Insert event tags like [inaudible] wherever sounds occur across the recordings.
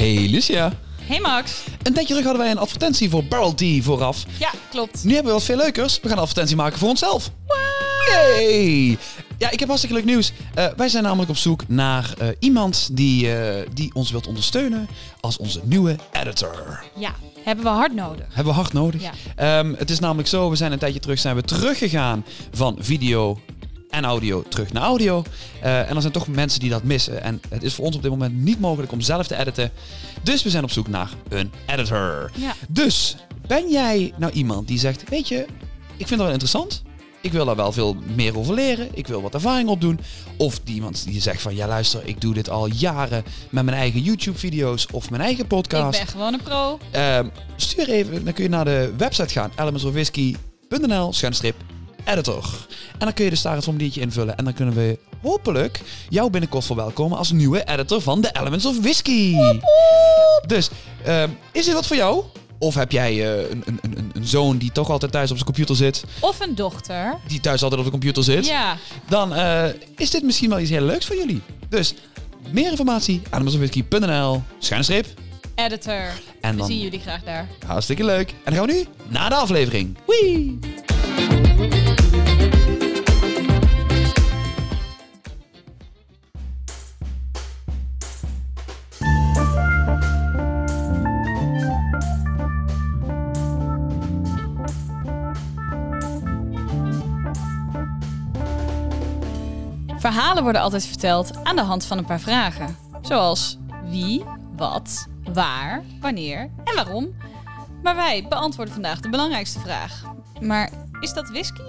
Hey Lucia. Hey Max. Een tijdje terug hadden wij een advertentie voor Barrel Tea vooraf. Ja, klopt. Nu hebben we wat veel leukers. We gaan een advertentie maken voor onszelf. Yay! Ja, ik heb hartstikke leuk nieuws. Eh, wij zijn namelijk op zoek naar eh, iemand die, eh, die ons wilt ondersteunen als onze nieuwe editor. Ja, hebben we hard nodig. Hebben we hard nodig. Ja. Ehm, het is namelijk zo, we zijn een tijdje terug zijn we teruggegaan van video en audio terug naar audio. Eh, en er zijn toch mensen die dat missen. En het is voor ons op dit moment niet mogelijk om zelf te editen. Dus we zijn op zoek naar een editor. Ja. Dus ben jij nou iemand die zegt, weet je, ik vind dat wel interessant. Ik wil daar wel veel meer over leren. Ik wil wat ervaring opdoen. Of die iemand die zegt van, ja luister, ik doe dit al jaren met mijn eigen YouTube-video's of mijn eigen podcast. Ik ben gewoon een pro. Ehm, stuur even, dan kun je naar de website gaan, elementsofwhisky.nl, schuinstrip, editor. En dan kun je dus daar het formuliertje invullen. En dan kunnen we hopelijk jou binnenkort verwelkomen als nieuwe editor van de Elements of Whisky. Dus, ehm, is dit wat voor jou? Of heb jij eh, een, een, een, een zoon die toch altijd thuis op zijn computer zit, Of een dochter. die thuis altijd op de computer zit? Ja. Dan eh, is dit misschien wel iets heel leuks voor jullie. Dus, meer informatie, elementsofwhisky.nl, schuinstrip. Editor. En We dan zien jullie graag daar. Hartstikke leuk. En dan gaan we nu naar de aflevering. Wee! Verhalen worden altijd verteld aan de hand van een paar vragen. Zoals wie, wat, waar, wanneer en waarom. Maar wij beantwoorden vandaag de belangrijkste vraag. Maar is dat whisky?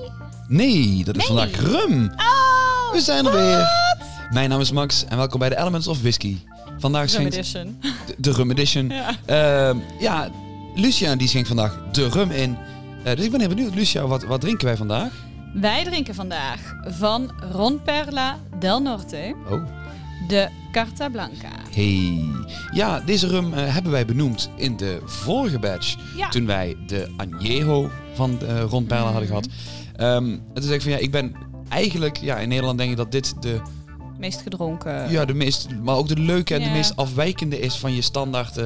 Nee, dat is Nee. vandaag rum. Oh, We zijn er weer. Mijn naam is Max en welkom bij de Elements of Whisky. Vandaag schenkt edition. de, de rum edition. Ja. Ehm, ja, Lucia die schenkt vandaag de rum in. Eh, dus ik ben heel benieuwd, Lucia, wat, wat drinken wij vandaag? Wij drinken vandaag van Ron Perla del Norte Oh. de Carta Blanca. Hey. Ja, deze rum eh, hebben wij benoemd in de vorige batch. Ja. Toen wij de Añejo van uh, Ron Perla hadden gehad. Ehm, en toen zei ik van ja, ik ben eigenlijk, ja, in Nederland denk ik dat dit de, Meest gedronken. ja, de meest, maar ook de leuke en de meest afwijkende is van je standaard, eh,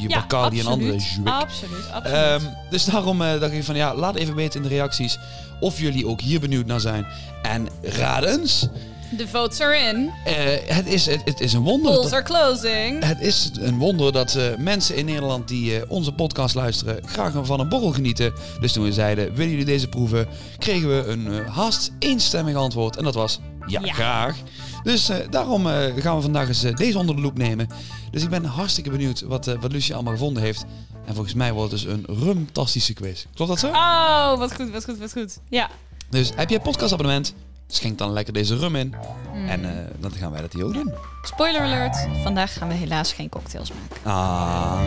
je Ja, Bacardi en andere absoluut. zwik. Absoluut, absoluut. Ehm, dus daarom dacht ik van ja, laat even weten in de reacties of jullie ook hier benieuwd naar zijn. En raad eens, De votes are in. eh, het, is, het, het is een wonder. Polls are closing. het is een wonder dat eh, mensen in Nederland die eh, onze podcast luisteren graag van een borrel genieten. Dus toen we zeiden, willen jullie deze proeven? Kregen we een haast eenstemmig antwoord. En dat was, ja, Ja. graag. Dus daarom gaan we vandaag eens deze onder de loep nemen. Dus ik ben hartstikke benieuwd wat, wat Lucia allemaal gevonden heeft. En volgens mij wordt het dus een rumtastische quiz. Klopt dat zo? Oh, wat goed, wat goed, wat goed. Ja. Dus heb je een podcastabonnement? Schenk dan lekker deze rum in. Mm. En eh, dan gaan wij dat hier ook doen. Spoiler alert. Vandaag gaan we helaas geen cocktails maken. Ah.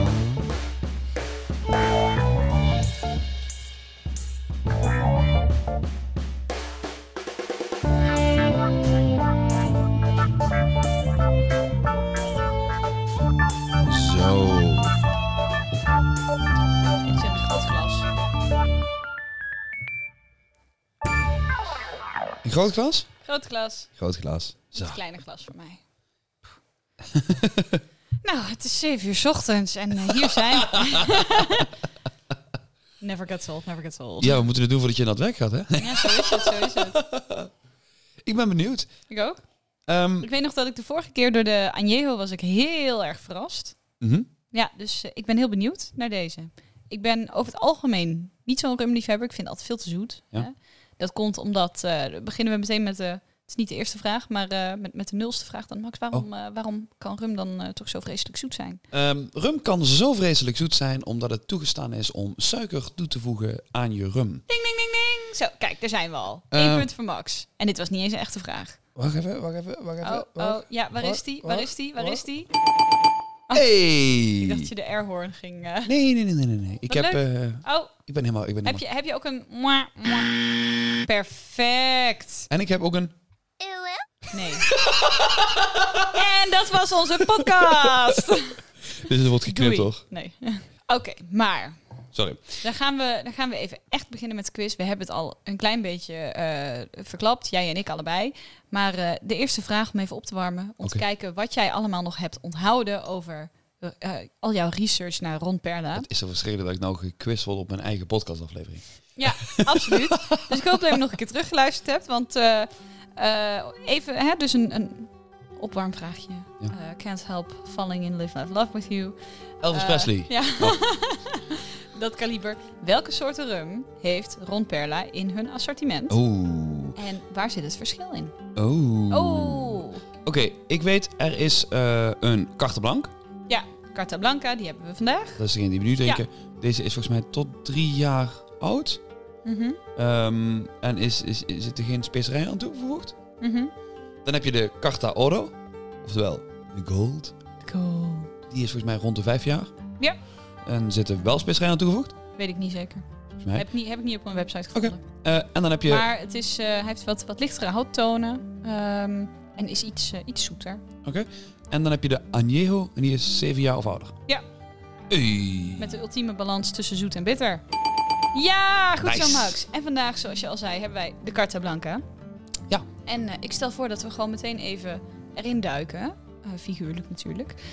Groot glas? Groot glas. Groot glas. Zo. Een kleine glas voor mij. [laughs] nou, het is 7 uur 's ochtends en eh, hier zijn we. [laughs] never gets old, never gets old. Ja, we moeten het doen voordat je naar het werk gaat, hè? Ja, zo is het, zo is het. [laughs] Ik ben benieuwd. Ik ook. Ehm, Ik weet nog dat ik de vorige keer door de Añejo was ik heel erg verrast. mhm. Ja, dus eh, ik ben heel benieuwd naar deze. Ik ben over het algemeen niet zo'n rumliefhebber. Ik vind het altijd veel te zoet. Ja. Dat komt omdat, eh, beginnen we meteen met de, het is niet de eerste vraag, maar eh, met, met de nulste vraag dan. Max, waarom, Oh. eh, waarom kan rum dan toch zo vreselijk zoet zijn? Ehm, rum kan zo vreselijk zoet zijn omdat het toegestaan is om suiker toe te voegen aan je rum. Ding, ding, ding, ding. Zo, kijk, daar zijn we al. Eén Eh, punt voor Max. En dit was niet eens een echte vraag. Wacht even, wacht even, wacht even. Oh, wacht. oh, ja, waar is die? Waar is die? Waar is die? [laughs] Hey! Ik dacht dat je de airhorn ging... eh. Nee, nee, nee, nee, nee. nee. Ik Wat heb, eh, Oh, ik ben helemaal, ik ben heb helemaal. je, heb je ook een... mwah, mwah? Perfect. En ik heb ook een. Nee. [laughs] en dat was onze podcast. [laughs] Dus het wordt geknipt, Doei. hoor. Nee. Oké, maar Sorry. dan gaan, we, dan gaan we even echt beginnen met de quiz. We hebben het al een klein beetje eh, verklapt, jij en ik allebei. Maar eh, de eerste vraag om even op te warmen, om te kijken wat jij allemaal nog hebt onthouden over eh, al jouw research naar Ron Perla. Het is zo verschrikkelijk dat ik nou gequizt word op mijn eigen podcastaflevering. Ja, [laughs] absoluut. Dus ik hoop dat je hem nog een keer teruggeluisterd hebt. Want even, hè, dus een, een opwarmvraagje. Ja. Can't help falling in live, love, love with you. Elvis Presley. Ja. Wat? [laughs] dat kaliber. Welke soorten rum heeft Ron Perla in hun assortiment? Oeh. En waar zit het verschil in? Oeh. Oh, Oké, ik weet, er is eh, een carte blanc. ja. Carta Blanca, die hebben we vandaag. Dat is degene die we nu drinken. Deze is volgens mij tot drie jaar oud. Mhm, Ehm, en is, is, is, er geen specerij aan toegevoegd. mhm. Dan heb je de Carta Oro. Oftewel, de Gold. Cool. Die is volgens mij rond de vijf jaar. Ja. En zit er wel specerij aan toegevoegd. Weet ik niet zeker. Mij. Heb, ik niet, heb ik niet op mijn website gevonden. Eh, en dan heb je... Maar het is, eh, hij heeft wat, wat lichtere houttonen. ehm, en is iets, eh, iets zoeter. En dan heb je de Añejo. En die is zeven jaar of ouder. Ja. Met de ultieme balans tussen zoet en bitter. Ja, goed Nice. zo Max. En vandaag, zoals je al zei, hebben wij de Carta Blanca. Ja. En ik stel voor dat we gewoon meteen even erin duiken. Figuurlijk natuurlijk. [laughs]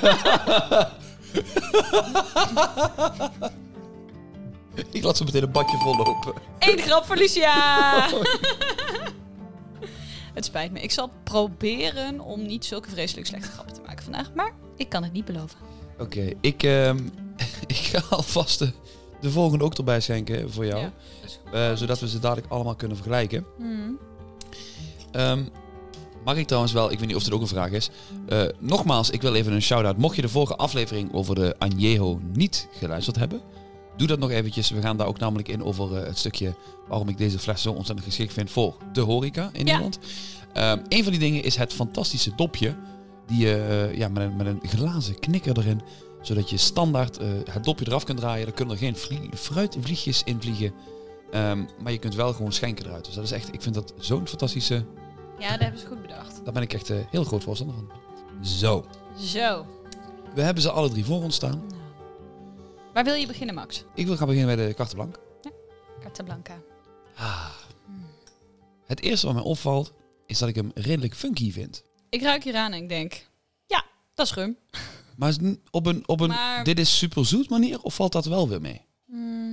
[laughs] ik laat zo meteen een badje vol lopen. Eén grap voor Lucia! [laughs] het spijt me. Ik zal proberen om niet zulke vreselijk slechte grappen te maken vandaag. Maar ik kan het niet beloven. Oké, ik, ehm, [laughs] ik ga alvast de, de volgende ook erbij schenken voor jou. Ja. Eh, zodat we ze dadelijk allemaal kunnen vergelijken. Ehm, mag ik trouwens wel, ik weet niet of dit ook een vraag is. Eh, nogmaals, ik wil even een shout-out. Mocht je de vorige aflevering over de Añejo niet geluisterd hebben, doe dat nog eventjes. We gaan daar ook namelijk in over eh, het stukje waarom ik deze fles zo ontzettend geschikt vind voor de horeca in Ja. Nederland. Ehm, een van die dingen is het fantastische dopje. Die je eh, ja, met, een, met een glazen knikker erin, zodat je standaard het dopje eraf kunt draaien. Er kunnen er geen vlie- fruitvliegjes in vliegen. Ehm, maar je kunt wel gewoon schenken eruit. Dus dat is echt, ik vind dat zo'n fantastische Ja, dat hebben ze goed bedacht. daar ben ik echt eh, heel groot voorstander van. Zo. Zo. We hebben ze alle drie voor ons staan. Nou. Waar wil je beginnen, Max? Ik wil gaan beginnen bij de carte blanc. Carta Blanca. Ah. Het eerste wat mij opvalt, is dat ik hem redelijk funky vind. Ik ruik hier aan en ik denk, ja, dat is rum. [laughs] Maar op een, op een Maar- dit is super zoet manier, of valt dat wel weer mee?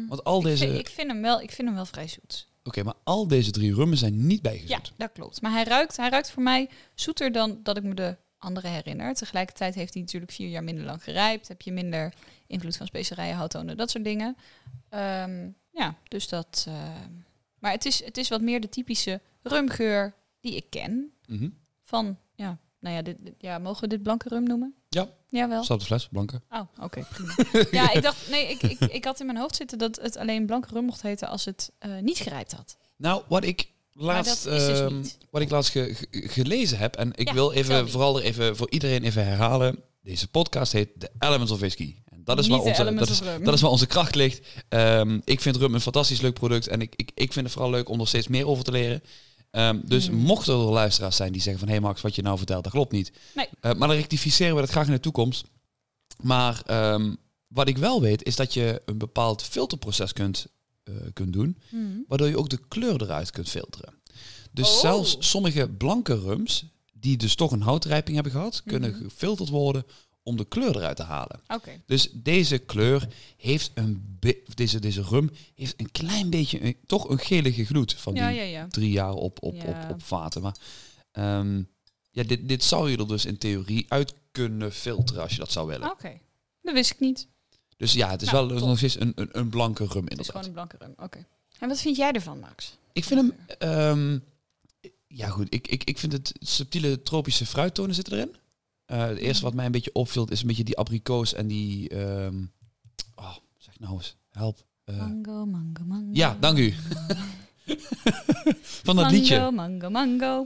Want al Ik, deze... vind, ik, vind hem wel, ik vind hem wel vrij zoet. Oké, maar al deze drie rummen zijn niet Ja, bijgezoet. dat klopt. Maar hij ruikt, hij ruikt voor mij zoeter dan dat ik me de andere herinner. Tegelijkertijd heeft hij natuurlijk vier jaar minder lang gerijpt. Heb je minder invloed van specerijen, houttonen, dat soort dingen. Ehm, ja, dus dat... eh, maar het is, het is wat meer de typische rumgeur die ik ken. Mhm. Van, ja, nou ja, dit- ja mogen we dit blanke rum noemen? Ja. Jawel. Staat de fles, blanke. Oh, oké, prima. [laughs] ja, ik dacht, nee, ik, ik, ik had in mijn hoofd zitten dat het alleen blanke rum mocht heten als het eh, niet gerijpt had. Nou, wat ik laatst, dus ehm, wat ik laatst ge- ge- gelezen heb, en ik Ja, wil even vooral er even voor iedereen even herhalen. Deze podcast heet The Elements of Whisky. En dat is, Niet waar onze, dat, is, dat is waar onze kracht ligt. Ehm, ik vind rum een fantastisch leuk product en ik, ik, ik vind het vooral leuk om er steeds meer over te leren. Ehm, dus Mm. mochten er luisteraars zijn die zeggen van... hé hey Max, wat je nou vertelt, dat klopt niet. Nee. Eh, maar dan rectificeren we dat graag in de toekomst. Maar ehm, wat ik wel weet, is dat je een bepaald filterproces kunt, eh, kunt doen... Hmm. waardoor je ook de kleur eruit kunt filteren. Dus Oh. zelfs sommige blanke rums, die dus toch een houtrijping hebben gehad... kunnen Mhm. gefilterd worden om de kleur eruit te halen. Oké. Dus deze kleur heeft een... deze, deze rum heeft een klein beetje... Een, toch een gelige gloed van Ja, die ja, ja. drie jaar op, op, op, op vaten. Maar ehm, ja, dit, dit zou je er dus in theorie uit kunnen filteren als je dat zou willen. Oké. Dat wist ik niet. Dus ja, het is Nou, wel nog steeds een, een, een blanke rum Het is inderdaad. gewoon een blanke rum. Oké. En wat vind jij ervan, Max? Ik vind hem... ehm, ja goed, ik, ik, ik vind het subtiele tropische fruittonen zitten erin. Eh, het eerste wat mij een beetje opviel is een beetje die abrikoos en die... ehm, oh, zeg nou eens, help. Eh, Mango, mango, mango. ja, dank u. Van dat mango, liedje. Mango, mango.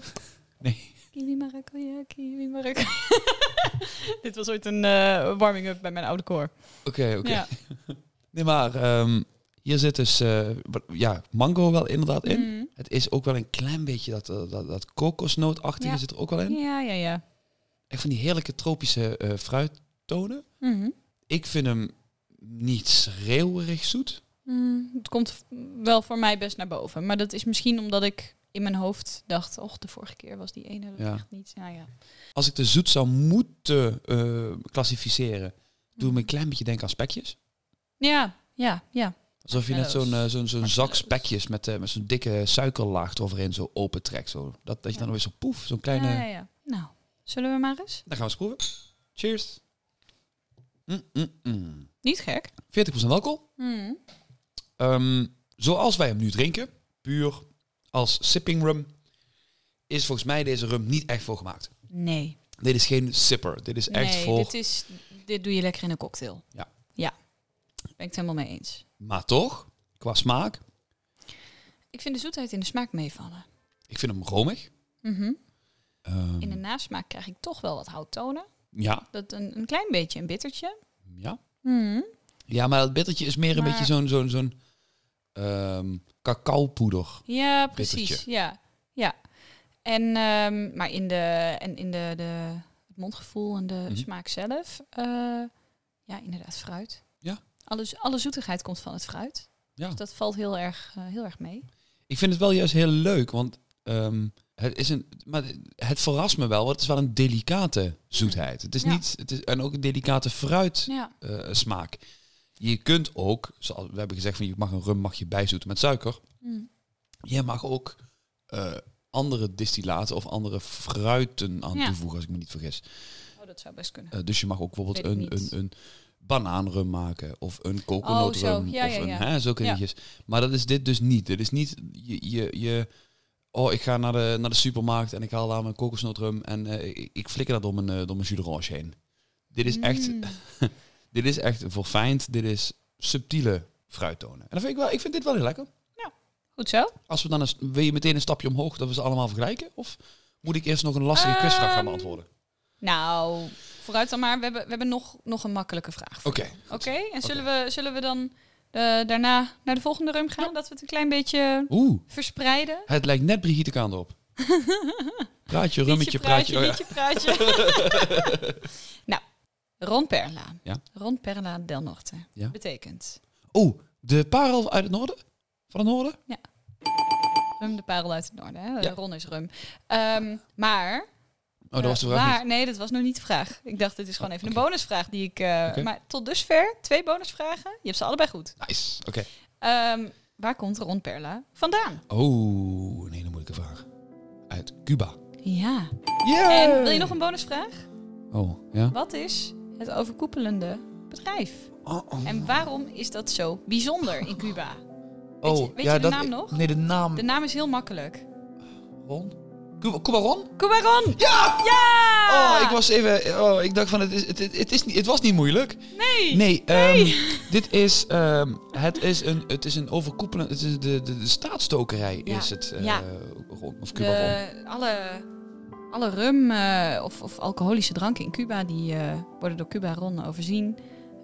Nee. Kiwi maracuja, kiwi maracuja. [laughs] Dit was ooit een eh, warming-up bij mijn oude koor. Oké, oké. Ja. [laughs] Nee, maar ehm, hier zit dus ja, mango wel inderdaad in. Mm. Het is ook wel een klein beetje dat, dat, dat kokosnootachtige Ja. zit er ook wel in. Ja, ja, ja. Echt van die heerlijke tropische eh, fruittonen. Mhm. Ik vind hem niet schreeuwerig zoet. Mm, het komt wel voor mij best naar boven. Maar dat is misschien omdat ik in mijn hoofd dacht, och, de vorige keer was die ene dat Ja. echt niet. Nou ja. Als ik de zoet zou moeten eh, klassificeren, doe me een klein beetje denken aan spekjes. Ja, ja, ja. Alsof je net zo'n eh, zo'n zo'n zak spekjes met, eh, met zo'n dikke suikerlaag eroverheen zo open trekt. Zo. Dat, dat je dan weer zo poef, zo'n kleine... Ja, ja. Nou, zullen we maar eens? Dan gaan we eens proeven. Cheers. Mm, mm, mm. Niet gek. 40% alcohol. Hmm. Ehm, zoals wij hem nu drinken, puur als sipping rum, is volgens mij deze rum niet echt voor gemaakt. Nee. Dit is geen sipper. Dit is echt nee, voor... dit, is, dit doe je lekker in een cocktail. Ja. Ja. Ben ik het helemaal mee eens. Maar toch, qua smaak, Ik vind de zoetheid in de smaak meevallen. ik vind hem romig. Mhm. Ehm, In de nasmaak krijg ik toch wel wat houttonen. ja, Dat een, een klein beetje een bittertje. ja. Mhm. Ja, maar dat bittertje is meer een beetje zo'n zo'n zo'n ehm cacaopoeder. Ja, precies. Bittertje. Ja, ja. En, ehm, maar in, de, en in de, de, het mondgevoel en de Mhm. smaak zelf, eh, ja, inderdaad fruit. Ja. Alle, alle zoetigheid komt van het fruit. Ja. Dus dat valt heel erg, eh, heel erg mee. Ik vind het wel juist heel leuk, want het is een, maar het verrast me wel, want het is wel een delicate zoetheid. Het is Ja. niet, het is en ook een delicate fruit Ja, eh, smaak. Je kunt ook, zoals we hebben gezegd, van je mag een rum mag je bijzoeten met suiker. Mm. Je mag ook eh, andere distillaten of andere fruiten aan Ja. toevoegen, als ik me niet vergis. oh, dat zou best kunnen. Eh, dus je mag ook bijvoorbeeld een, een, een banaanrum maken of een Oh, coconutrum zo. Ja, of een hè, zulke dingetjes. Maar dat is dit dus niet. Dit is niet je, je, je oh ik ga naar de, naar de supermarkt en ik haal daar mijn kokosnootrum en eh, ik, ik flikker dat door mijn, eh, door mijn jus heen. Dit is echt, Mm. [laughs] dit is echt verfijnd. Dit is subtiele fruittonen. En dat vind ik wel, ik vind dit wel heel lekker. Goed zo. Als we dan eens, wil je meteen een stapje omhoog dat we ze allemaal vergelijken? Of moet ik eerst nog een lastige quizvraag gaan beantwoorden? Nou, vooruit dan maar. We hebben, we hebben nog, nog een makkelijke vraag. Oké. Oké, en zullen, we, zullen we dan eh, daarna naar de volgende rum gaan? Dat we het een klein beetje Oeh, verspreiden? het lijkt net Brigitte Kaan op. [laughs] Praatje, rummetje, praatje. oh ja. liedje, praatje. [laughs] nou, Ron Perla. Ja. Ron Perla del Norte. Ja. Betekent Oeh, de parel uit het noorden? Van het noorden? rum de parel uit het noorden. Hè? Ja. Ron is rum. Ehm, maar... Oh, dat was de vraag niet. Nee, dat was nog niet de vraag. Ik dacht, dit is gewoon Oh, even een bonusvraag die ik... eh. Maar tot dusver, twee bonusvragen. Je hebt ze allebei goed. Nice, oké. Ehm, waar komt Ron Perla vandaan? Oh, een hele moeilijke vraag. Uit Cuba. Ja. En wil je nog een bonusvraag? Oh, ja? Wat is het overkoepelende bedrijf? Oh, oh. En waarom is dat zo bijzonder in Cuba? Weet oh, je, weet ja, je de dat, naam nog? Nee, de naam. De naam is heel makkelijk. Ron? Cuba, Cuba Ron? Cuba Ron! Ja! Ja! Oh, ik was even... Oh, ik dacht van, het, is, het, het, het is niet, het was niet moeilijk. Nee! Nee, ehm, [laughs] dit is, ehm, het is een, het is een overkoepelend, het is de, de, de staatsstokerij Ja, is het, eh, ja. Of Cuba Ron. De, alle, alle rum eh, of, of alcoholische dranken in Cuba, die eh, worden door Cuba Ron overzien.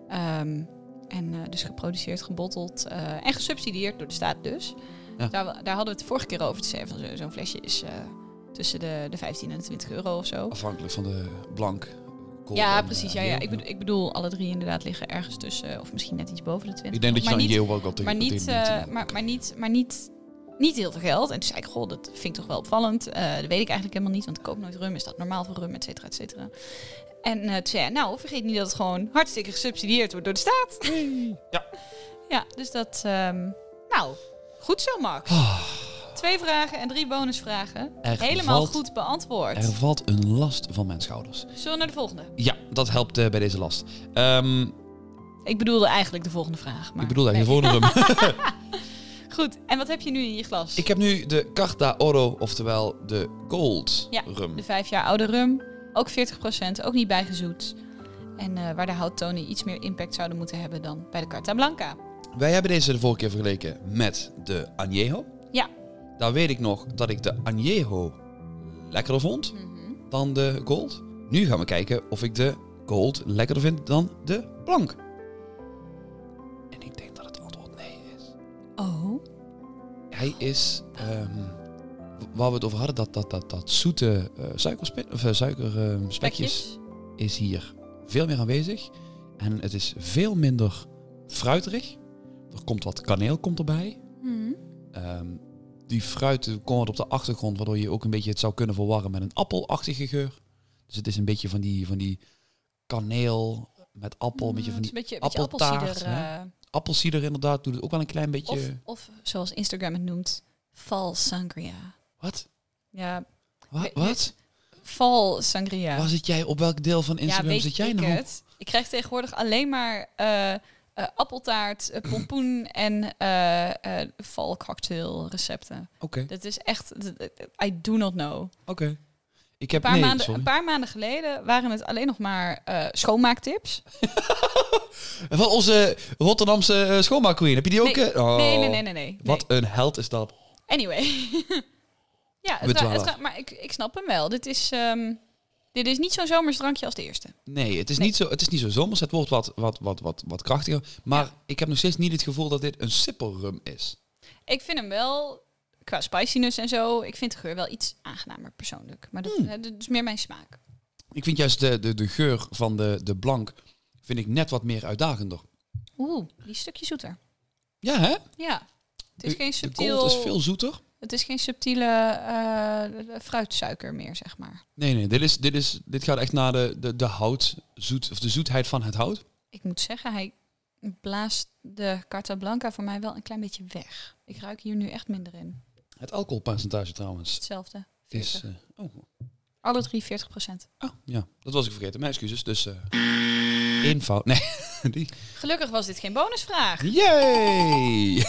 Ehm, en dus geproduceerd, gebotteld en gesubsidieerd door de staat dus. Ja. Daar, daar hadden we het de vorige keer over te zeggen. Zo- zo'n flesje is tussen de, de 15 en de 20 euro of zo. Afhankelijk van de blank. Ja, en, precies. eh, Ja, ja. Ik, bedoel, ik bedoel, alle drie inderdaad liggen ergens tussen, of misschien net iets boven de 20. Ik denk dat je maar dan niet, wel wel tegen maar niet, eh, 19 maar, maar niet, maar niet, niet heel veel geld. En toen zei ik, goh, dat vind ik toch wel opvallend. Eh, dat weet ik eigenlijk helemaal niet, want ik koop nooit rum. Is dat normaal voor rum, et cetera, et cetera. En eh, toen zei nou, vergeet niet dat het gewoon hartstikke gesubsidieerd wordt door de staat. Ja. Ja, dus dat, ehm, nou, goed zo, Max. Twee vragen en drie bonusvragen. Er Helemaal valt- goed beantwoord. Er valt een last van mijn schouders. Zullen we naar de volgende? Ja, dat helpt eh, bij deze last. Ehm, Ik bedoelde eigenlijk de volgende vraag. Maar ik bedoel dat nee. je volgende rum. [laughs] Goed, en wat heb je nu in je glas? ik heb nu de Carta Oro, oftewel de Gold Ja, rum. De vijf jaar oude rum, ook 40%, ook niet bijgezoet. En eh, waar de houttonen iets meer impact zouden moeten hebben dan bij de Carta Blanca. Wij hebben deze de vorige keer vergeleken met de Añejo. Ja. Daar weet ik nog dat ik de Añejo lekkerder vond Mhm. dan de Gold. Nu gaan we kijken of ik de Gold lekkerder vind dan de Blanc. En ik denk dat het antwoord nee is. Oh. Hij is, ehm, waar we het over hadden, dat, dat, dat, dat zoete suikerspin, of, eh, suikerspekjes Spekjes. is hier veel meer aanwezig. En het is veel minder fruiterig. Er komt wat kaneel komt erbij. Mhm. Ehm, die fruit komt wat op de achtergrond, waardoor je ook een beetje het zou kunnen verwarren met een appelachtige geur. Dus het is een beetje van die, van die kaneel met appel, een beetje van Mm, het die een beetje, beetje appeltaart, appelsieder. eh, appelsieder inderdaad. Doet het ook wel een klein beetje... of, of zoals Instagram het noemt, fall sangria. Wat? Ja, Wat? Wat? fall sangria. Waar zit jij? Op welk deel van Instagram ja, zit jij nou? het. Ik krijg tegenwoordig alleen maar eh, eh, appeltaart, eh, pompoen [clears throat] en eh eh fall cocktail recepten. Oké, Dat is echt, I do not know. oké. Ik Een heb... paar, nee, maanden, sorry. een paar maanden geleden waren het alleen nog maar schoonmaaktips. [laughs] Van onze Rotterdamse schoonmaakqueen. Heb je die ook? Nee? Oh, Nee, nee, nee, nee, nee. Wat een held is dat. Anyway. [laughs] ja, het ra- het dwalen ra- maar ik, ik snap hem wel. Dit is, ehm, dit is niet zo'n zomers drankje als de eerste. Nee, het is, Nee. Niet, zo, het is niet zo zomers. Het wordt wat, wat, wat, wat, wat krachtiger. Maar ik heb nog steeds niet het gevoel dat dit een sipperrum is. Ik vind hem wel, qua spiciness en zo, ik vind de geur wel iets aangenamer persoonlijk. Maar dat, Hmm. eh, dat is meer mijn smaak. Ik vind juist de, de, de geur van de, de blank vind ik net wat meer uitdagender. Oeh, die stukje zoeter. Ja, hè? Ja. Het is De- geen De subtiel... gold is veel zoeter. Het is geen subtiele eh, fruitsuiker meer, zeg maar. Nee, nee, dit, is, dit, is, dit gaat echt naar de, de, de hout, zoet, of de zoetheid van het hout. Ik moet zeggen, hij blaast de Carta Blanca voor mij wel een klein beetje weg. Ik ruik hier nu echt minder in. Het alcoholpercentage trouwens Hetzelfde. is... 40. eh, oh, Alle drie 40 procent. oh, ja, dat was ik vergeten. Mijn excuses. Dus eh één fout. Nee, [laughs] die. Gelukkig was dit geen bonusvraag. Yay!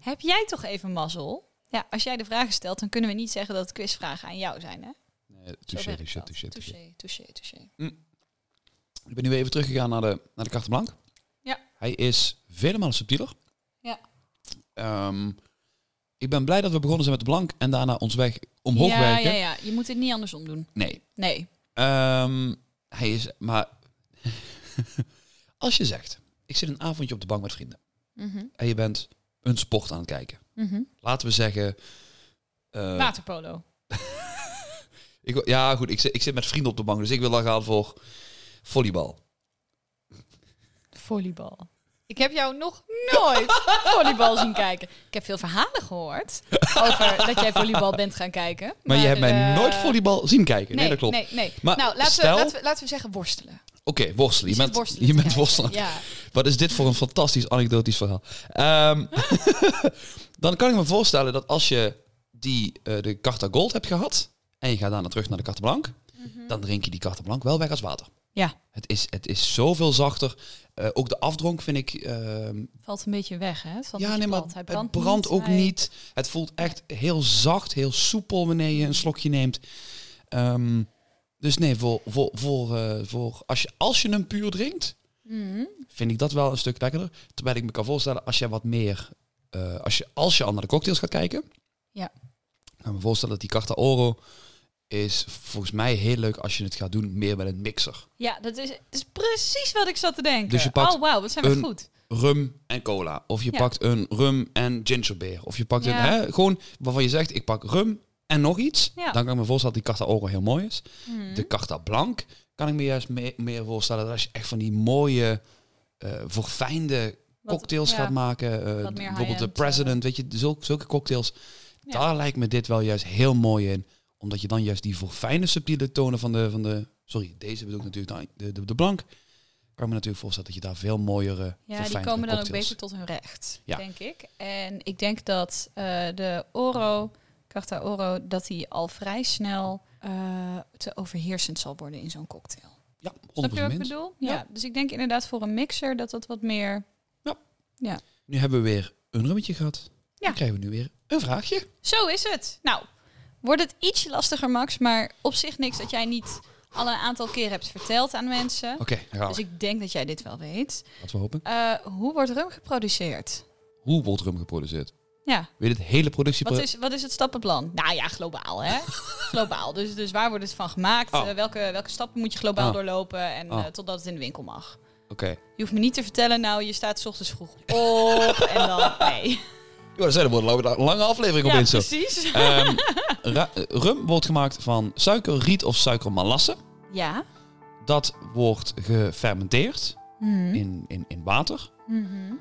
Heb jij toch even mazzel? Ja, als jij de vragen stelt, dan kunnen we niet zeggen dat het quizvragen aan jou zijn, hè? Nee, touché, touché, touché, touché. touché, touché, touché. Ik ben nu even teruggegaan naar de, naar de carte blanc. Ja. Hij is vele malen subtieler. Ja. Ehm, ik ben blij dat we begonnen zijn met de blank en daarna ons weg omhoog ja, werken. ja, ja. Je moet het niet andersom doen. Nee. Nee. Ehm, hij is, maar [laughs] als je zegt, ik zit een avondje op de bank met vrienden Mhm, en je bent een sport aan het kijken. Mhm. Laten we zeggen, eh, Waterpolo. [laughs] ik, ja goed, ik zit, ik zit met vrienden op de bank, dus ik wil dan gaan voor volleybal. Volleybal. Ik heb jou nog nooit [laughs] volleybal zien kijken. Ik heb veel verhalen gehoord over dat jij volleybal bent gaan kijken. Maar, je hebt mij eh, nooit volleybal zien kijken. Nee, Nee, dat klopt. Nee, nee. Maar nou, laten, stel- we, laten, we, laten we zeggen worstelen. Oké, worstelen. Je bent, worstelen je bent worstelen. Ja. Wat is dit voor een fantastisch anekdotisch verhaal? Ehm, [laughs] dan kan ik me voorstellen dat als je die, eh, de Carta Gold hebt gehad en je gaat daarna terug naar de Carta Blanc, dan drink je die Carta Blanc wel weg als water. Ja. Het is, het is zoveel zachter. Eh, ook de afdronk vind ik... ehm, Valt een beetje weg, hè? Het ja, nee, maar het brandt ook hij- niet. Het voelt echt heel zacht, heel soepel wanneer je een slokje neemt. Ehm, dus nee, voor, voor, voor, eh, voor als, je, als je hem puur drinkt, Mhm. vind ik dat wel een stuk lekkerder. Terwijl ik me kan voorstellen, als je wat meer, eh, als, je, als je de cocktails gaat kijken, Ja. kan ik me voorstellen dat die Carta Oro is volgens mij heel leuk als je het gaat doen meer met een mixer. Ja, dat is, is precies wat ik zat te denken. Dus je pakt oh, wauw, wat zijn we goed. Rum en cola. Of je Ja. pakt een rum en gingerbeer. Of je pakt Ja. een, hè, gewoon waarvan je zegt, ik pak rum en nog iets. Ja. Dan kan ik me voorstellen dat die Carta Oro heel mooi is. Mhm. De Carta Blanc kan ik me juist me- meer voorstellen dat als je echt van die mooie, eh verfijnde Wat- cocktails ja, gaat maken. eh, bijvoorbeeld de President, weet je, zulke, zulke cocktails. Ja. Daar lijkt me dit wel juist heel mooi in. Omdat je dan juist die verfijnde subtiele tonen van de, van de sorry, deze bedoel ik natuurlijk de, de, de Blanc. Kan me natuurlijk voorstellen dat je daar veel mooiere, Ja, die komen dan ook cocktails- beter tot hun recht, Ja. denk ik. En ik denk dat eh, de Oro, Carta Oro, dat die al vrij snel eh, te overheersend zal worden in zo'n cocktail. Ja, 100% Snap je wat ik bedoel? Ja. Ja. Dus ik denk inderdaad voor een mixer dat dat wat meer... Nu hebben we weer een rummetje gehad. Ja. Dan krijgen we nu weer een vraagje. Zo is het. Nou, wordt het ietsje lastiger, Max, maar op zich niks dat jij niet al een aantal keer hebt verteld aan mensen. Oké, Dus ik denk dat jij dit wel weet. Laten we hopen. Eh, hoe wordt rum geproduceerd? Hoe wordt rum geproduceerd? Ja, Weet je het hele productie... wat is, wat is het stappenplan? Nou ja, globaal hè. [laughs] globaal. Dus, dus waar wordt het van gemaakt? Oh. Eh, welke, welke stappen moet je globaal Ah. doorlopen en Ah. eh, totdat het in de winkel mag? Oké. Je hoeft me niet te vertellen, nou je staat 's ochtends vroeg op en dan... [laughs] Nee. Ja, dat zijn wordt een lange aflevering Ja, opeens zo. precies. [laughs] Ra- rum wordt gemaakt van suiker, riet of suikermalasse. Ja. Dat wordt gefermenteerd Mhm. in, in, in water. Mhm.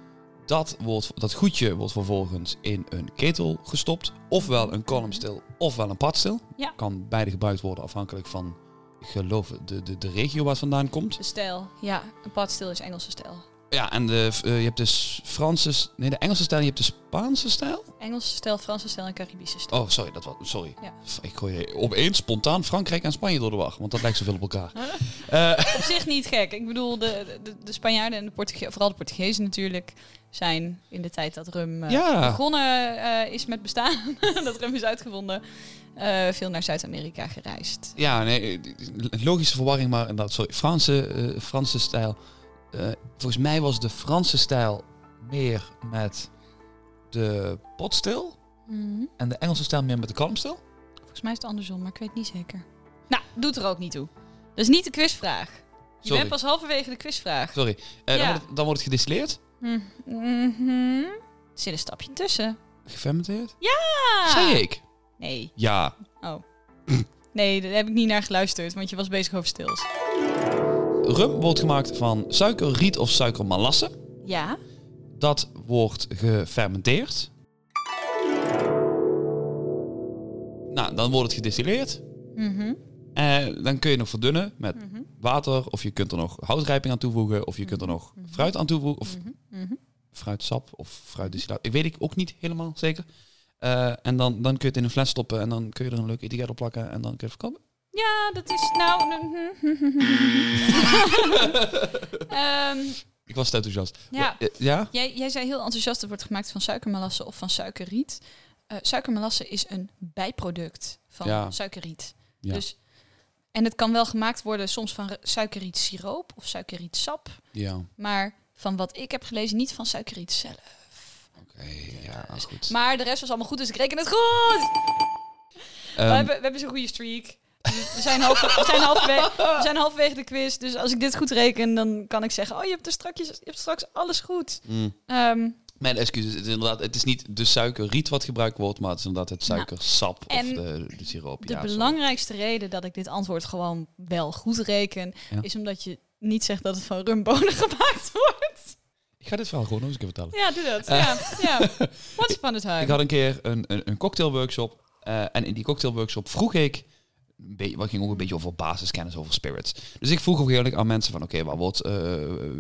Dat, wordt, dat goedje wordt vervolgens in een ketel gestopt. Ofwel een columnstil, ofwel een padstil. Ja. Kan beide gebruikt worden afhankelijk van, ik geloof, de, de, de regio waar het vandaan komt. De stijl. Ja, een padstil is Engelse stijl. Ja, en de, eh, je hebt dus Franse, nee, de Engelse stijl, je hebt de Spaanse stijl. Engelse stijl, Franse stijl en Caribische stijl. Oh, sorry, dat was, sorry. Ja. Ik gooi opeens spontaan Frankrijk en Spanje door de wacht, want dat lijkt zoveel op elkaar. [laughs] Eh, Op zich niet gek. Ik bedoel, de, de, de Spanjaarden en de Portugezen, vooral de Portugezen natuurlijk, zijn in de tijd dat rum eh, Ja. begonnen eh, is met bestaan, [laughs] dat rum is uitgevonden, eh, veel naar Zuid-Amerika gereisd. ja, nee, logische verwarring, maar inderdaad, sorry. Franse, Franse stijl. Volgens mij was de Franse stijl meer met de potstil en de Engelse stijl meer met de kalmstil. Volgens mij is het andersom, maar ik weet niet zeker. Nou, doet er ook niet toe. Dat is niet de quizvraag. Je Sorry. bent pas halverwege de quizvraag. Sorry. Ja. dan, wordt het, dan wordt het gedistilleerd. Mhm. Er zit een stapje tussen. gefermenteerd. Ah. Zei ik? Nee. Ja. Oh. Nee, daar heb ik niet naar geluisterd, want je was bezig over stils. Rum wordt gemaakt van suiker, riet of suikermalasse. Ja. Dat wordt gefermenteerd. Nou, dan wordt het gedistilleerd. Mhm. En dan kun je nog verdunnen met Mhm. water. Of je kunt er nog houtrijping aan toevoegen. Of je kunt er nog fruit aan toevoegen. Of Mhm. Mhm. fruitsap of fruitdistillaat. Ik weet ik ook niet helemaal zeker. Eh, en dan, dan kun je het in een fles stoppen. En dan kun je er een leuk etiket op plakken. En dan kun je het verkopen. Ja, dat is nou. [laughs] Ehm, Ik was te enthousiast. ja, Eh, ja? jij, jij zei heel enthousiast: het wordt gemaakt van suikermelasse of van suikerriet. Eh suikermelasse is een bijproduct van Ja. suikerriet. Ja. Dus, en het kan wel gemaakt worden soms van suikerrietsiroop of suikerrietsap. Ja. Maar van wat ik heb gelezen, niet van suikerriet zelf. Oké, ja, goed. Maar de rest was allemaal goed, dus ik reken het goed. Ehm, we, hebben, we hebben zo'n goede streak. Dus we, zijn half, we, zijn halverwege, we zijn halverwege de quiz. Dus als ik dit goed reken, dan kan ik zeggen... Oh, je hebt, er straks, je hebt straks alles goed. mm. Ehm, Mijn excuses. Het is inderdaad, het is niet de suikerriet wat gebruikt wordt, maar het is inderdaad het suikersap en of de, de siroop. de ja, belangrijkste reden dat ik dit antwoord gewoon wel goed reken... Ja. is omdat je niet zegt dat het van rumbonen [laughs] gemaakt wordt. Ik ga dit verhaal gewoon nog eens een keer vertellen. Ja, doe dat. Ja, ja. Once upon a time. Ik had een keer een, een, een cocktailworkshop. eh, en in die cocktailworkshop vroeg ik... Wat ging ook een beetje over basiskennis over spirits. Dus ik vroeg op een gegeven moment aan mensen van... Oké, waar wordt eh,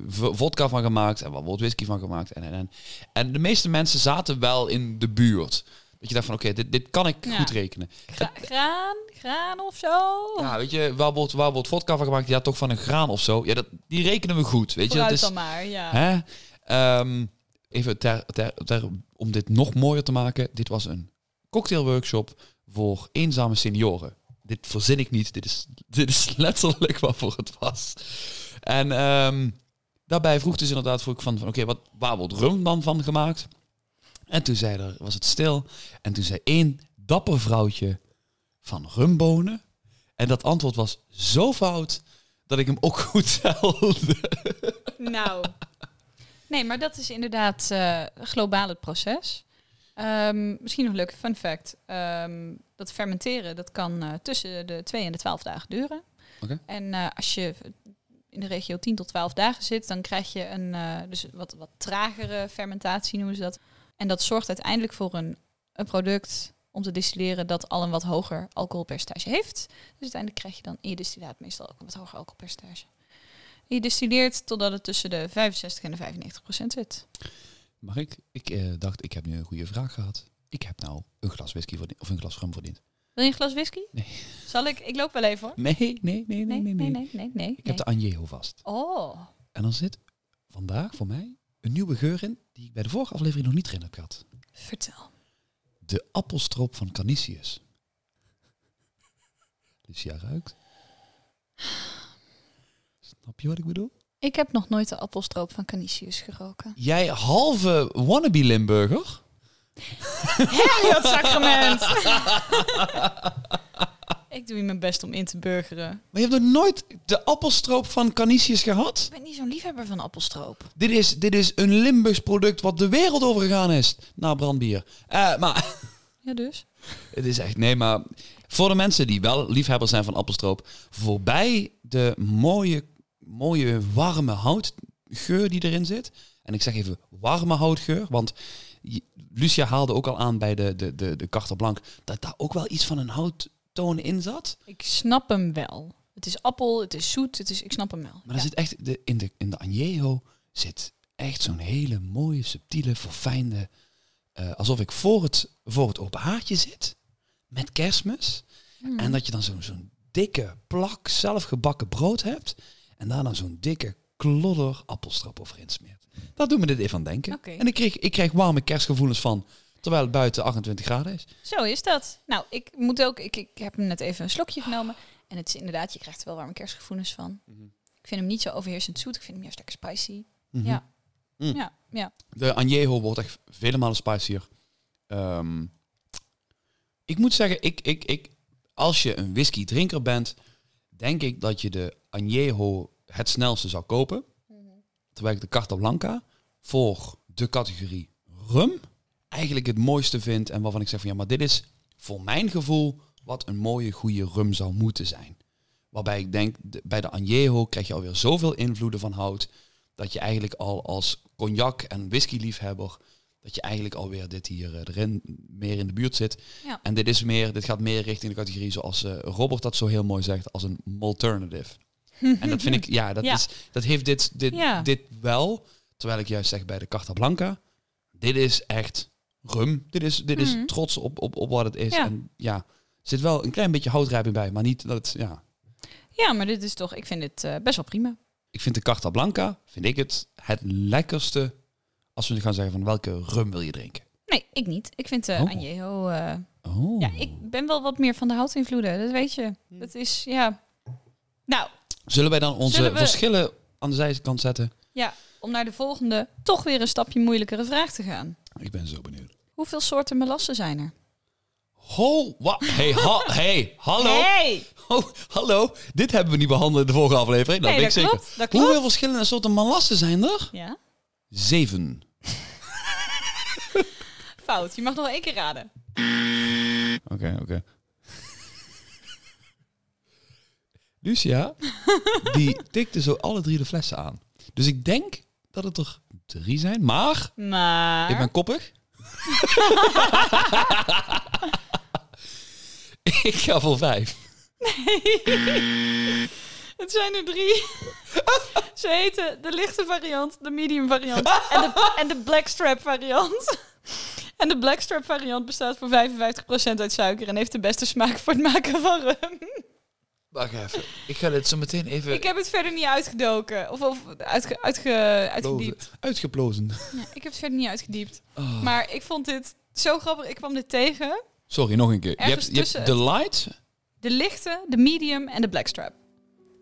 vodka van gemaakt? En waar wordt whisky van gemaakt? En, en, en. en de meeste mensen zaten wel in de buurt. Dat je dacht van... Oké, dit, dit kan ik Ja. goed rekenen. Gra- graan? Graan of zo? Ja, weet je, waar wordt, waar wordt vodka van gemaakt? Ja, toch van een graan of zo. Ja, dat, die rekenen we goed. Weet je, dat is... dan maar, ja. Hè? Ehm, even ter, ter, ter- om dit nog mooier te maken. Dit was een cocktailworkshop voor eenzame senioren. Dit verzin ik niet. Dit is, dit is letterlijk waarvoor het was. En ehm, daarbij vroeg dus inderdaad vroeg ik van, van oké, wat waar wordt rum dan van gemaakt? En toen zei er, was het stil. En toen zei één dapper vrouwtje van rumbonen. En dat antwoord was zo fout dat ik hem ook [laughs] goed telde. Nou. Nee, maar dat is inderdaad eh globaal het proces. Ehm, misschien nog een leuke fun fact. Ehm, dat fermenteren, dat kan eh, tussen de 2 en de 12 dagen duren. En eh, als je in de regio 10 tot 12 dagen zit, dan krijg je een eh, dus wat, wat tragere fermentatie, noemen ze dat. En dat zorgt uiteindelijk voor een, een product om te distilleren dat al een wat hoger alcoholpercentage heeft. Dus uiteindelijk krijg je dan in je distillaat meestal ook een wat hoger alcoholpercentage. En je distilleert totdat het tussen de 65 en de 95 procent zit. Mag ik? Ik eh, dacht, ik heb nu een goede vraag gehad. Ik heb nou een glas whisky verdiend, of een glas rum verdiend. Wil je een glas whisky? Nee. Zal ik? Ik loop wel even hoor. Nee, nee, nee, nee, nee, nee. nee, nee, nee. Ik heb de Añejo vast. Oh, En dan zit vandaag voor mij een nieuwe geur in die ik bij de vorige aflevering nog niet erin heb gehad. vertel. De appelstroop van Canisius. Lucia ruikt. Snap je wat ik bedoel? Ik heb nog nooit de appelstroop van Canisius geroken. Jij halve wannabe Limburger? [laughs] dat sacrament! [laughs] ik doe hier mijn best om in te burgeren. Maar je hebt nog nooit de appelstroop van Canisius gehad? Ik ben niet zo'n liefhebber van appelstroop. Dit is, dit is een Limburgs product wat de wereld overgegaan is. Na brandbier. Eh, maar Ja, dus? het is echt... Nee, maar voor de mensen die wel liefhebbers zijn van appelstroop... Voorbij de mooie, mooie warme houtgeur die erin zit... En ik zeg even warme houtgeur, want Lucia haalde ook al aan bij de, de, de, de Carter Blanc dat daar ook wel iets van een houttoon in zat. Ik snap hem wel. Het is appel, het is zoet, het is, ik snap hem wel. Maar er zit echt, de, in, de, in de Añejo zit echt zo'n hele mooie, subtiele, verfijnde... eh, alsof ik voor het, voor het open haartje zit, met kerstmis. Hmm. En dat je dan zo'n zo'n dikke plak zelfgebakken brood hebt. En daar dan zo'n dikke klodder appelstrap overheen smeert. Dat doet me dit even aan denken. En ik kreeg, ik kreeg warme kerstgevoelens van, terwijl het buiten 28 graden is. Zo is dat. Nou, ik moet ook, ik, ik heb hem net even een slokje genomen. En het is inderdaad, je krijgt er wel warme kerstgevoelens van. Ik vind hem niet zo overheersend zoet. Ik vind hem juist lekker spicy. Mhm. Ja. Mm. Ja, ja. De Añejo wordt echt vele malen spicier. Ehm, ik moet zeggen, ik, ik, ik, als je een whisky drinker bent, denk ik dat je de Añejo het snelste zou kopen. Terwijl ik de Carta Blanca voor de categorie rum eigenlijk het mooiste vind. En waarvan ik zeg van ja, maar dit is voor mijn gevoel wat een mooie, goede rum zou moeten zijn. Waarbij ik denk, de- bij de Añejo krijg je alweer zoveel invloeden van hout. Dat je eigenlijk al als cognac en whisky-liefhebber, dat je eigenlijk alweer dit hier eh, erin meer in de buurt zit. Ja. En dit is meer, dit gaat meer richting de categorie zoals eh, Robert dat zo heel mooi zegt, als een alternative. [laughs] en dat vind ik, ja, dat, Ja. Is, dat heeft dit, dit, Ja. dit wel. Terwijl ik juist zeg bij de Carta Blanca, dit is echt rum. Dit is, dit is Mhm. trots op, op, op wat het is. Ja. En ja, er zit wel een klein beetje houtrijping bij, maar niet dat, het- ja. ja, maar dit is toch, ik vind het eh, best wel prima. Ik vind de Carta Blanca, vind ik het, het lekkerste als we nu gaan zeggen van welke rum wil je drinken. Nee, ik niet. Ik vind de Oh. Añejo... eh, Oh. ja, ik ben wel wat meer van de houtinvloeden. Dat weet je. Dat is, ja... Nou, Zullen wij dan onze we- verschillen aan de zijkant zetten? ja, om naar de volgende, toch weer een stapje moeilijkere vraag te gaan. Ik ben zo benieuwd. Hoeveel soorten melassen zijn er? Ho, wat? Hey, ha, hey, hallo. Hey! Oh, hallo. Dit hebben we niet behandeld in de vorige aflevering. Dat Nee, weet ik dat zeker. klopt, dat klopt. Hoeveel verschillende soorten malassen zijn er? Ja? Zeven. Fout. Je mag nog één keer raden. Oké, oké. Lucia, die [laughs] tikte zo alle drie de flessen aan. Dus ik denk dat het er drie zijn, maar Maar... ik ben koppig. [laughs] [laughs] ik ga voor vijf. Het zijn er drie. [laughs] Ze heten de lichte variant, de medium variant [laughs] en de, en de blackstrap variant. [laughs] En de blackstrap variant bestaat voor 55% uit suiker en heeft de beste smaak voor het maken van rum. Wacht even. Ik ga dit zo meteen even... Ik heb het verder niet uitgedoken. Of, of uitge, uitge, uitgediept. Uitgeplozen. Ja, ik heb het verder niet uitgediept. Oh. Maar ik vond dit zo grappig. Ik kwam dit tegen. Sorry, nog een keer. Je hebt, je hebt de light. De lichte, de medium en de blackstrap.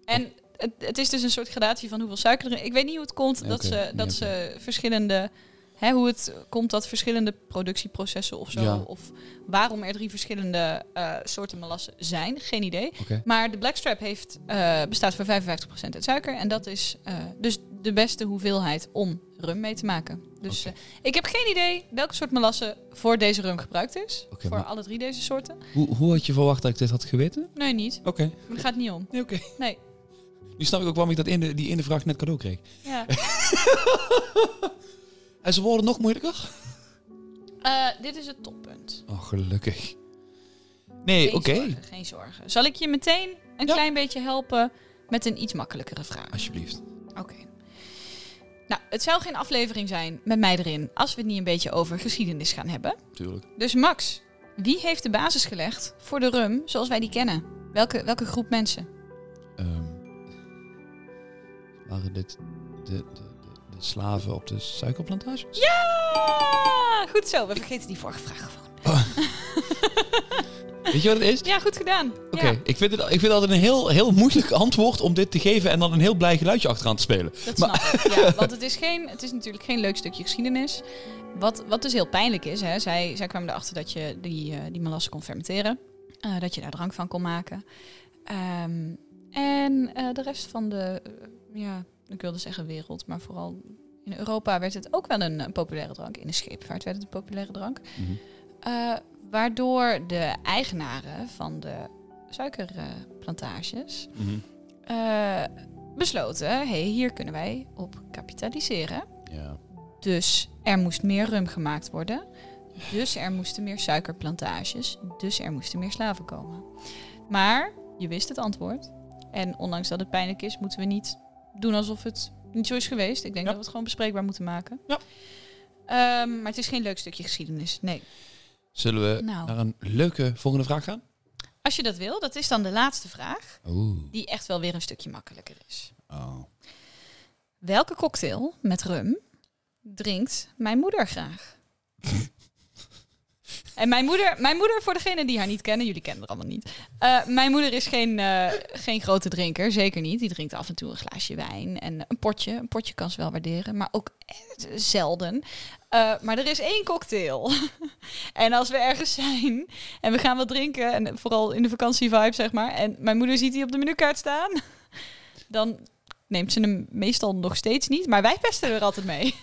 En het, het is dus een soort gradatie van hoeveel suiker erin. Ik weet niet hoe het komt dat, ze, dat ze verschillende... Hè, hoe het komt dat verschillende productieprocessen of zo... Ja. of waarom er drie verschillende eh, soorten melassen zijn. Geen idee. Maar de blackstrap heeft, eh, bestaat voor 55% uit suiker. En dat is eh, dus de beste hoeveelheid om rum mee te maken. Dus ik heb geen idee welke soort melasse voor deze rum gebruikt is. Voor alle drie deze soorten. Hoe, hoe had je verwacht dat ik dit had geweten? Nee, niet. Oké. Maar daar gaat het niet om. Nee, oké. Nee. Nu snap ik ook waarom ik dat in de, die ene vraag net cadeau kreeg. Ja. [laughs] En ze worden nog moeilijker? Eh, dit is het toppunt. Oh, gelukkig. Nee, oké. zorgen, geen zorgen. Zal ik je meteen een Ja. klein beetje helpen met een iets makkelijkere vraag? Alsjeblieft. Oké. Nou, het zou geen aflevering zijn met mij erin als we het niet een beetje over geschiedenis gaan hebben. Tuurlijk. Dus Max, wie heeft de basis gelegd voor de rum zoals wij die kennen? Welke, welke groep mensen? Ehm, waren dit de, de, de, de slaven op de suikerplantages? Ja! Goed zo, we vergeten die vorige vraag gewoon. Weet je wat het is? Ja, goed gedaan. Oké, Ja, ik, vind het, ik vind het altijd een heel, heel moeilijk antwoord om dit te geven en dan een heel blij geluidje achteraan te spelen. dat Maar- snap ik. Ja, [laughs] want het is, geen, het is natuurlijk geen leuk stukje geschiedenis. Wat, wat dus heel pijnlijk is, hè, zij, zij kwamen erachter dat je die, eh, die melasse kon fermenteren. Eh, dat je daar drank van kon maken. Ehm, en eh, de rest van de, ja, ik wilde zeggen wereld, maar vooral in Europa werd het ook wel een, een populaire drank. In de scheepvaart werd het een populaire drank. Mhm. Eh, waardoor de eigenaren van de suikerplantages Mhm. eh, besloten: hey, hier kunnen wij op kapitaliseren. Ja. Dus er moest meer rum gemaakt worden. Dus er moesten meer suikerplantages. Dus er moesten meer slaven komen. Maar je wist het antwoord. En ondanks dat het pijnlijk is, moeten we niet doen alsof het niet zo is geweest. Ik denk Ja. dat we het gewoon bespreekbaar moeten maken. Ja. Ehm, maar het is geen leuk stukje geschiedenis. Nee. Zullen we Nou. naar een leuke volgende vraag gaan? Als je dat wil, dat is dan de laatste vraag. Oeh. Die echt wel weer een stukje makkelijker is. Oh. Welke cocktail met rum drinkt mijn moeder graag? [laughs] en mijn moeder, mijn moeder, voor degenen die haar niet kennen, jullie kennen haar allemaal niet. Eh, mijn moeder is geen, eh, geen grote drinker, zeker niet. Die drinkt af en toe een glaasje wijn en een potje. Een potje kan ze wel waarderen, maar ook zelden. Eh, maar er is één cocktail. [laughs] en als we ergens zijn en we gaan wat drinken, en vooral in de vakantievibe zeg maar, en mijn moeder ziet die op de menukaart staan, [laughs] dan neemt ze hem meestal nog steeds niet. Maar wij pesten er altijd mee.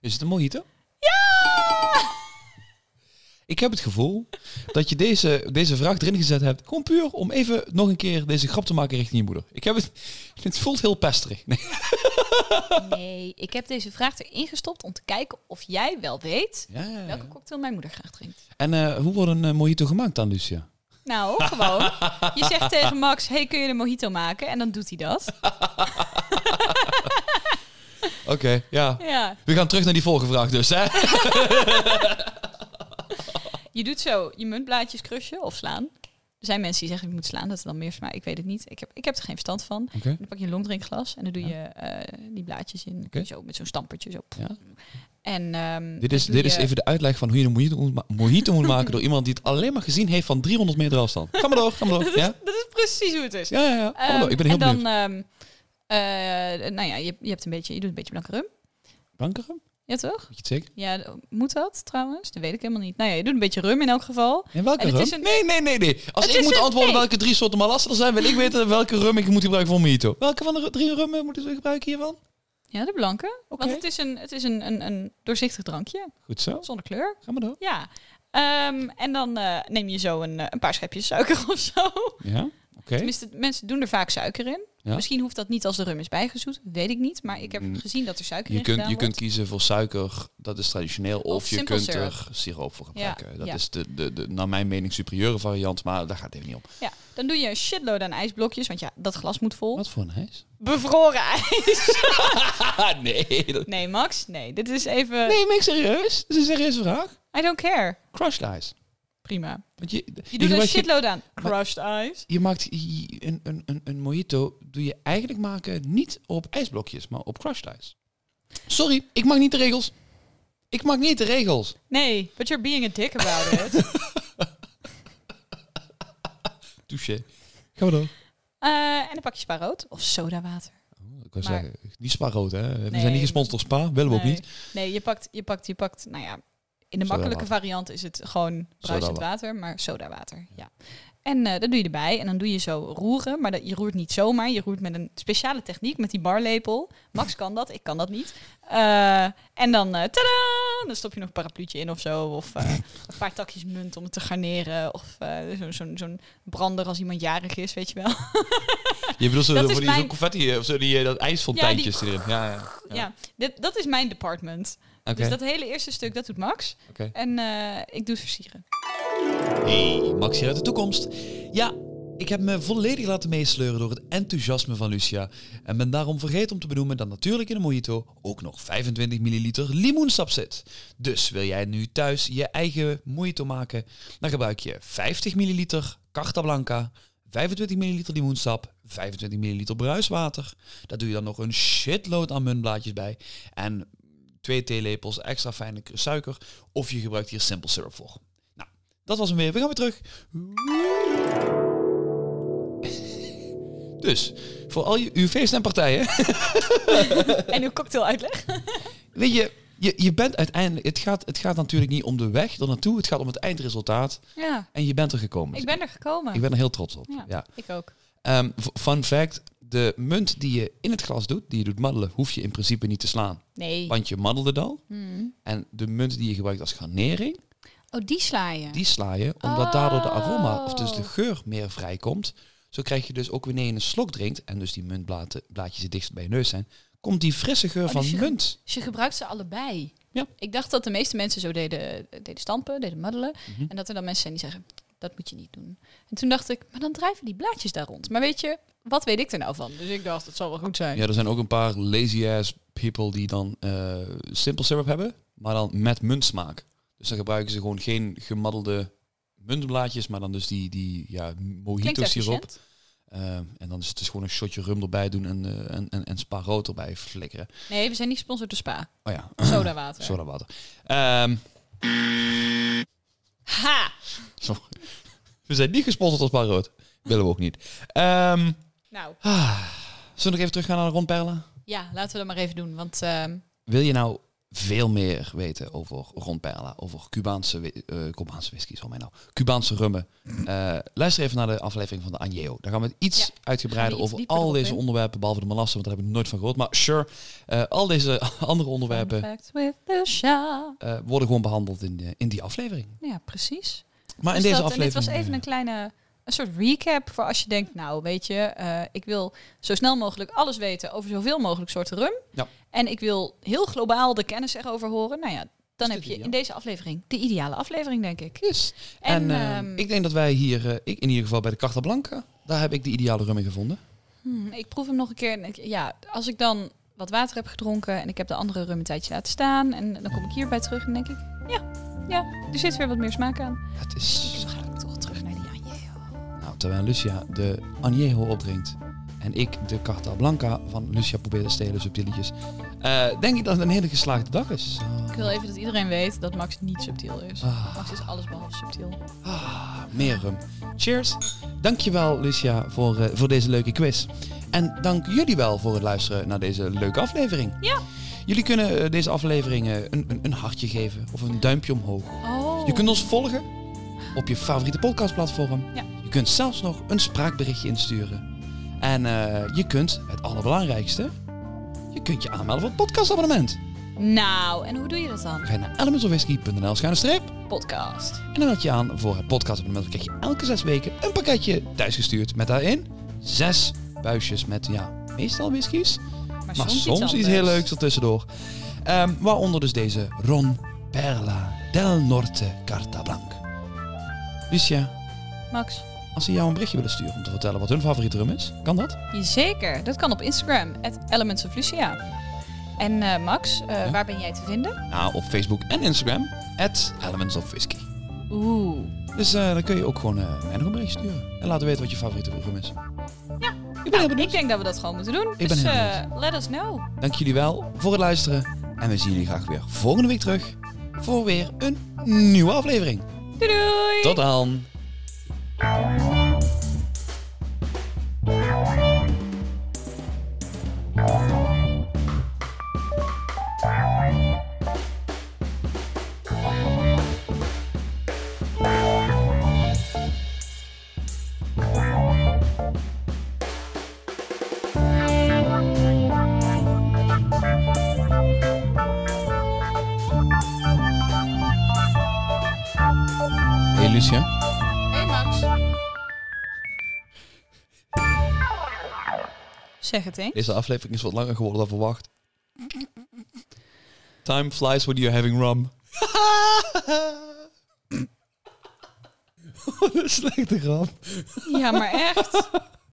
Is het een mojito? Ja! Ik heb het gevoel dat je deze, deze vraag erin gezet hebt. Gewoon puur om even nog een keer deze grap te maken richting je moeder. Ik heb het. [laughs] Het voelt heel pesterig. Nee. Nee, ik heb deze vraag erin gestopt om te kijken of jij wel weet Ja, ja, ja. welke cocktail mijn moeder graag drinkt. En eh, hoe wordt een eh, mojito gemaakt dan, Lucia? Nou, gewoon. Je zegt [laughs] tegen Max, hey, kun je een mojito maken? En dan doet hij dat. [laughs] Oké, ja. Ja. We gaan terug naar die vorige vraag dus. Hè? Je doet zo je muntblaadjes crushen of slaan. Er zijn mensen die zeggen, je moet slaan, dat is dan meer mij. Ik weet het niet. Ik heb, ik heb er geen verstand van. Dan pak je een longdrinkglas en dan doe je eh, die blaadjes in. Zo, met zo'n stampertje. Zo. Ja. En, ehm, Dit is, dit is even de uitleg van hoe je een mojito mojito moet maken door iemand die het alleen maar gezien heeft van 300 meter afstand. Ga maar door, ga maar door. [laughs] Ja, Dat is precies hoe het is. ja, ja. ja. Ga maar Ehm, door. Ik ben heel en dan, benieuwd. ehm, eh, nou ja, je, je hebt een beetje, je doet een beetje blanke rum. Bankeren? Ja, toch? Weet je het zeker? Ja, moet dat trouwens? Dat weet ik helemaal niet. Nou ja, je doet een beetje rum in elk geval. In welke En het rum? een- Nee, nee, nee, nee. Als Het ik moet antwoorden nee. welke drie soorten malassen er zijn, wil ik [laughs] weten welke rum ik moet gebruiken voor mojito. Welke van de drie rummen moeten we gebruiken hiervan? Ja, de blanke. Want het is een, het is een, een, een doorzichtig drankje, Goed zo. zonder kleur. Ga maar door. Ja. Ehm, en dan eh, neem je zo een, eh, een paar schepjes suiker [laughs] of zo. Ja, oké. Tenminste, mensen doen er vaak suiker in. Ja. Misschien hoeft dat niet als de rum is bijgezoet, weet ik niet. Maar ik heb Mm. gezien dat er suiker Je in kunt, je kunt kiezen voor suiker, dat is traditioneel. Of, Of je kunt syrup. er siroop voor gebruiken. dat ja. is de, de, de, naar mijn mening, superieure variant, maar daar gaat het even niet om. Ja, dan doe je een shitload aan ijsblokjes, want ja, dat glas moet vol. Wat voor een ijs? Bevroren ijs. [laughs] nee. dat- Nee, Max, nee. Dit is even... Nee, maar ik serieus? Dat is een serieuze vraag. I don't care. Crushed ice. Prima. Want je, Je doet een shitload aan. Crushed ice. Je maakt een, een, een, een mojito, doe je eigenlijk maken niet op ijsblokjes, maar op crushed ice. Sorry, ik mag niet de regels. Ik mag niet de regels. Nee, but you're being a dick about it. [laughs] Touché. Gaan we door. Eh, en dan pak je spa rood of sodawater. Ik wil Maar- zeggen, niet Spa-rood, hè? We Nee, zijn niet gesponsord door Spa, willen we ook niet. Nee, je pakt, je pakt, je pakt, nou ja, in de makkelijke variant is het gewoon bruisend water, maar sodawater, ja. En eh dat doe je erbij en dan doe je zo roeren, maar dat, je roert niet zomaar, je roert met een speciale techniek, met die barlepel. Max kan dat, ik kan dat niet. Eh, en dan, eh tadaa, dan stop je nog een parapluutje in of zo, of een paar takjes munt om het te garneren, of eh, zo- zo'n zo'n brander als iemand jarig is, weet je wel. Je bedoelt zo Dat voor is die mijn- zo confetti of zo, die, dat ijsfonteintjes erin. Ja, ja. Ja, Ja. dit, dat is mijn department. Dus dat hele eerste stuk, dat doet Max. En eh, ik doe het versieren. Hey, Max hier uit de toekomst. Ja, ik heb me volledig laten meesleuren door het enthousiasme van Lucia. En ben daarom vergeten om te benoemen dat natuurlijk in de mojito ook nog 25 milliliter limoensap zit. Dus wil jij nu thuis je eigen mojito maken, dan gebruik je 50 milliliter Carta Blanca, 25 milliliter limoensap, 25 milliliter bruiswater. Daar doe je dan nog een shitload aan muntblaadjes bij. En twee theelepels extra fijne suiker. Of je gebruikt hier simple syrup voor. Nou, dat was hem weer. We gaan weer terug. [laughs] Dus, voor al je, uw feesten en partijen. [laughs] en uw cocktail uitleg. Weet [laughs] je, je, je bent uiteindelijk... Het gaat, het gaat natuurlijk niet om de weg er naartoe. Het gaat om het eindresultaat. Ja, En je bent er gekomen. ik ben er gekomen. Ik ben er heel trots op. Ja, Ja. ik ook. Ehm, fun fact. De munt die je in het glas doet, die je doet maddelen, hoef je in principe niet te slaan. Nee. Want je maddelde het al. Hmm. En de munt die je gebruikt als garnering, Oh, die sla je. die sla je, omdat daardoor de aroma, of dus de Oh. geur meer vrijkomt. Zo krijg je dus ook wanneer je een slok drinkt, en dus die muntblaadjes het dichtst bij je neus zijn, komt die frisse geur Oh, van dus je- munt. Dus je gebruikt ze allebei. Ja. Ik dacht dat de meeste mensen zo deden, deden stampen, deden muddelen. Mhm. En dat er dan mensen zijn die zeggen, dat moet je niet doen. En toen dacht ik, maar dan drijven die blaadjes daar rond. Maar weet je, wat weet ik er nou van? Dus ik dacht, het zal wel goed zijn. Ja, er zijn ook een paar lazy-ass people die dan eh simple syrup hebben, maar dan met muntsmaak. Dus dan gebruiken ze gewoon geen gemaddelde muntblaadjes, maar dan dus die, die ja, mojito siroop. efficiënt. Eh, en dan is het dus gewoon een shotje rum erbij doen en, eh, en, en, en spa rood erbij flikkeren. Nee, we zijn niet gesponsord door Spa. Oh ja, [clears throat] Soda water. soda water. Ehm, Ha! sorry. We zijn niet gesponsord als spa rood. Willen we ook niet. Ehm, Nou, ah, zullen we nog even teruggaan naar de rondperlen? ja, laten we dat maar even doen. Want ehm, Wil je nou veel meer weten over rondperla, over Cubaanse, eh Cubaanse whisky, zal mij nou, Cubaanse rummen? Eh, luister even naar de aflevering van de Añejo. Daar gaan we het iets Ja, uitgebreider over al deze in. onderwerpen, behalve de melassen, want daar heb ik nooit van gehoord. Maar sure, eh, al deze [laughs] andere onderwerpen eh, worden gewoon behandeld in, de, in die aflevering. Ja, precies. Maar in Dus deze dat- en aflevering... dit was even een kleine een soort recap voor als je denkt, nou weet je, eh, ik wil zo snel mogelijk alles weten over zoveel mogelijk soorten rum. Ja. En ik wil heel globaal de kennis erover horen. Nou ja, dan heb je in deze aflevering de ideale aflevering, denk ik. Yes. En, En, eh, ehm, ik denk dat wij hier, eh, ik in ieder geval bij de Carta Blanca, daar heb ik de ideale rum in gevonden. Hmm, ik proef hem nog een keer. Ik- ja, als ik dan wat water heb gedronken en ik heb de andere rum een tijdje laten staan en dan kom ik hierbij terug en denk ik, ja, ja, er zit weer wat meer smaak aan. Het is, terwijl Lucia de Añejo opdrinkt en ik de Carta Blanca van Lucia probeer te stelen, subtieletjes, eh, denk ik dat het een hele geslaagde dag is. Ik wil even dat iedereen weet dat Max niet subtiel is. Ah. Max is alles behalve subtiel. Ah, meer rum. Cheers. Dankjewel Lucia voor, eh, voor deze leuke quiz. En dank jullie wel voor het luisteren naar deze leuke aflevering. Ja. Jullie kunnen eh, deze aflevering een, een, een hartje geven of een duimpje omhoog. Oh. Je kunt ons volgen op je favoriete podcastplatform. Ja. Je kunt zelfs nog een spraakberichtje insturen. En eh, je kunt, het allerbelangrijkste, je kunt je aanmelden voor het podcastabonnement. Nou, en hoe doe je dat dan? Ga je naar elementsofwhisky.nl streep Podcast. en dan meld je aan voor het podcastabonnement. Dan krijg je elke zes weken een pakketje thuisgestuurd met daarin zes buisjes met, ja, meestal whiskies. Maar, Maar soms, soms, iets, iets, heel leuks ertussendoor. Ehm, waaronder dus deze Ron Perla del Norte Carta Blanc. Lucia, Max. Als ze jou een berichtje willen sturen om te vertellen wat hun favoriete rum is, kan dat? Zeker, dat kan op Instagram, at Elements of Lucia. En eh, Max, eh, Ja? waar ben jij te vinden? Nou, op Facebook en Instagram, at Elements of Whisky. Oeh. Dus eh, dan kun je ook gewoon mij nog een bericht sturen. En laten weten wat je favoriete rum is. Ja. Ik ben heel Ik denk dat we dat gewoon moeten doen. ben dus let us know. Dank jullie wel voor het luisteren. En we zien jullie graag weer volgende week terug voor weer een nieuwe aflevering. Doei doei! Tot dan! Hey Zeg het eens. Deze aflevering is wat langer geworden dan verwacht. Time flies when you're having rum. [laughs] Wat een slechte grap. Ja, maar echt.